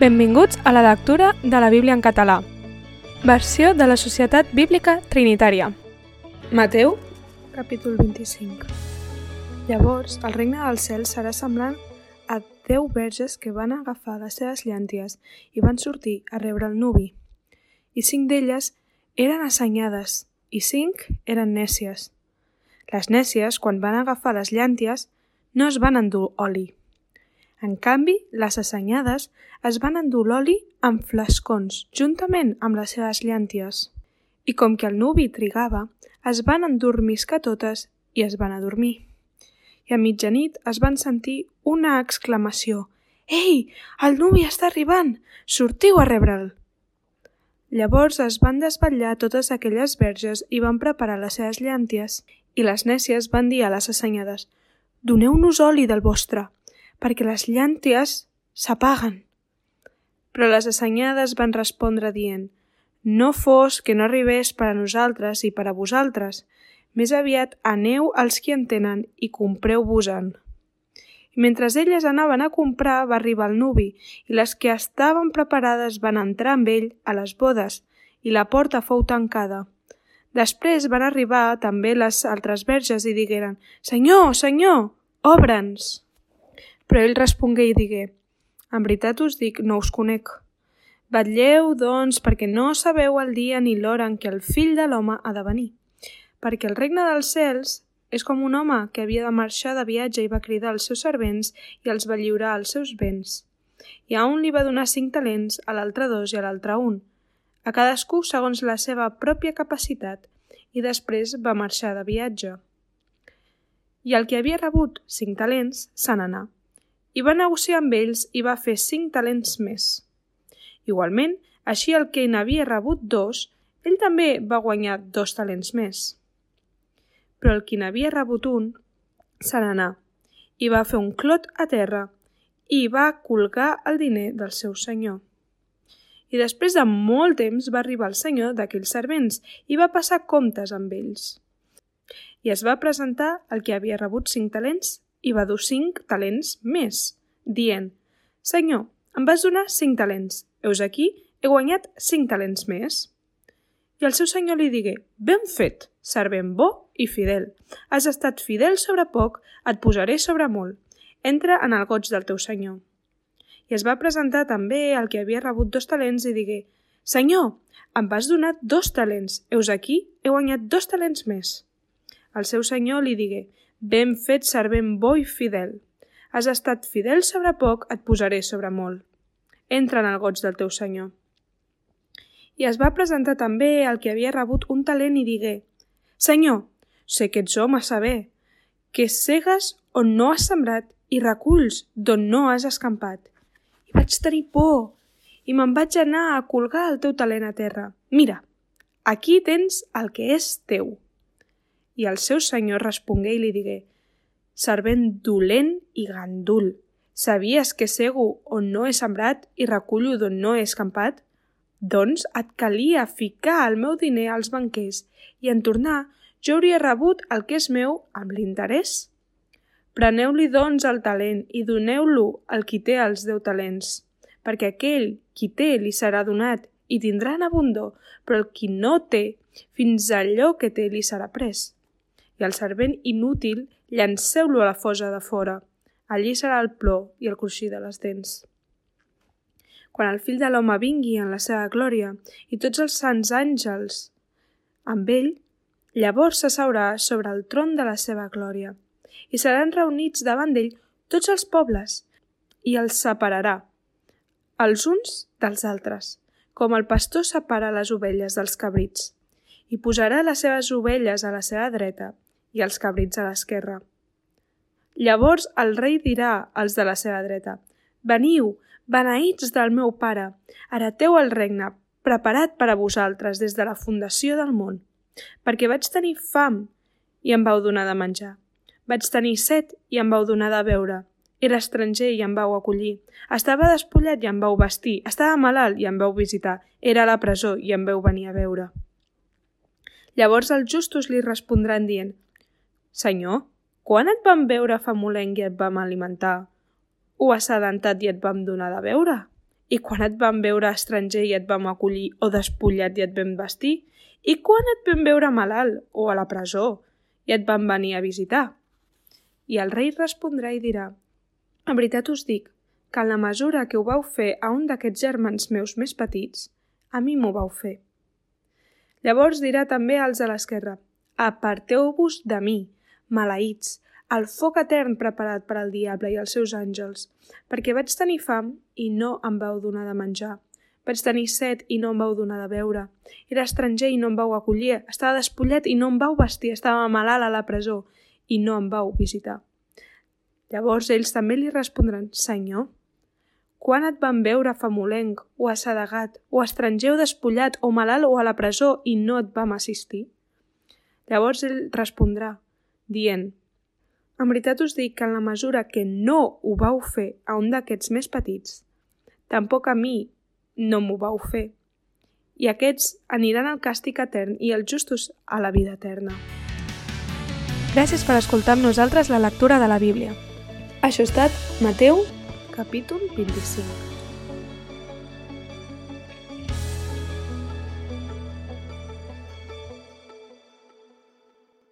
Benvinguts a la lectura de la Bíblia en català. Versió de la Societat Bíblica Trinitària. Mateu, capítol 25. Llavors, el regne dels cels serà semblant a deu verges que van agafar les seves llànties i van sortir a rebre el nuvi. I cinc d'elles eren assenyades i cinc eren nècies. Les nècies, quan van agafar les llànties, no es van endur oli. En canvi, les assenyades es van endur l'oli amb flascons, juntament amb les seves llànties. I com que el nuvi trigava, es van endormiscar totes i es van adormir. I a mitjanit es van sentir una exclamació. Ei, el nuvi està arribant! Sortiu a rebre'l! Llavors es van desvetllar totes aquelles verges i van preparar les seves llànties. I les nècies van dir a les assenyades «Doneu-nos oli del vostre, perquè les llànties s'apaguen». Però les assenyades van respondre dient «No fos que no arribés per a nosaltres i per a vosaltres, més aviat aneu als qui en tenen i compreu-vos-en». I mentre elles anaven a comprar va arribar el nuvi i les que estaven preparades van entrar amb ell a les bodes i la porta fou tancada. Després van arribar també les altres verges i digueren «Senyor, senyor, obre'ns!» Però ell respongué i digué «En veritat us dic, no us conec». Batlleu, doncs, perquè no sabeu el dia ni l'hora en què el fill de l'home ha de venir. Perquè el regne dels cels és com un home que havia de marxar de viatge i va cridar els seus servents i els va lliurar els seus béns. I a un li va donar cinc talents, a l'altre dos i a l'altre un, a cadascú segons la seva pròpia capacitat, i després va marxar de viatge. I el que havia rebut cinc talents se n'anà, i va negociar amb ells i va fer cinc talents més. Igualment, així el que n'havia rebut dos, ell també va guanyar dos talents més. Però el qui n'havia rebut un se n'anà i va fer un clot a terra i va colgar el diner del seu senyor. I després de molt temps va arribar el senyor d'aquells servents i va passar comptes amb ells. I es va presentar el que havia rebut cinc talents i va dur cinc talents més, dient «Senyor, em vas donar cinc talents. Heus aquí, he guanyat cinc talents més». I el seu senyor li digué «Ben fet, servent bo i fidel. Has estat fidel sobre poc, et posaré sobre molt. Entra en el goig del teu senyor». I es va presentar també el que havia rebut dos talents i digué «Senyor, em vas donar dos talents. Heus aquí, he guanyat dos talents més». El seu senyor li digué «Ben fet, servent bo i fidel. Has estat fidel sobre poc, et posaré sobre molt. Entra en el goig del teu senyor». I es va presentar també el que havia rebut un talent i digué «Senyor, sé que ets home saber, que cegues on no has sembrat i reculls d'on no has escampat. I vaig tenir por i me'n vaig anar a colgar el teu talent a terra. Mira, aquí tens el que és teu. I el seu senyor respongué i li digué «Servent dolent i gandul, sabies que cego on no he sembrat i recullo d'on no he escampat? Doncs et calia ficar el meu diner als banquers i en tornar jo hauria rebut el que és meu amb l'interès. Preneu-li, doncs, el talent i doneu-lo al qui té els deu talents, perquè aquell qui té li serà donat i tindrà en abundor, però el qui no té, fins allò que té li serà pres. I el servent inútil llanceu-lo a la fosa de fora. Allí serà el plor i el cruixir de les dents quan el fill de l'home vingui en la seva glòria i tots els sants àngels amb ell, llavors s'asseurà sobre el tron de la seva glòria i seran reunits davant d'ell tots els pobles i els separarà, els uns dels altres, com el pastor separa les ovelles dels cabrits, i posarà les seves ovelles a la seva dreta i els cabrits a l'esquerra. Llavors el rei dirà als de la seva dreta, Veniu, beneïts del meu pare, hereteu el regne, preparat per a vosaltres des de la fundació del món, perquè vaig tenir fam i em vau donar de menjar. Vaig tenir set i em vau donar de beure. Era estranger i em vau acollir. Estava despullat i em vau vestir. Estava malalt i em vau visitar. Era a la presó i em vau venir a veure. Llavors els justos li respondran dient Senyor, quan et vam veure famolenc i et vam alimentar? o assadentat i et vam donar de beure? I quan et vam veure estranger i et vam acollir o despullat i et vam vestir? I quan et vam veure malalt o a la presó i et vam venir a visitar? I el rei respondrà i dirà En veritat us dic que en la mesura que ho vau fer a un d'aquests germans meus més petits, a mi m'ho vau fer. Llavors dirà també als de l'esquerra Aparteu-vos de mi, maleïts, el foc etern preparat per al diable i els seus àngels, perquè vaig tenir fam i no em vau donar de menjar. Vaig tenir set i no em vau donar de beure. Era estranger i no em vau acollir. Estava despullet i no em vau vestir. Estava malalt a la presó i no em vau visitar. Llavors ells també li respondran, Senyor, quan et van veure famolenc o assedegat o estranger o despullat o malalt o a la presó i no et vam assistir? Llavors ell respondrà, dient, en veritat us dic que en la mesura que no ho vau fer a un d'aquests més petits, tampoc a mi no m'ho vau fer. I aquests aniran al càstig etern i els justos a la vida eterna. Gràcies per escoltar amb nosaltres la lectura de la Bíblia. Això ha estat Mateu, capítol 25.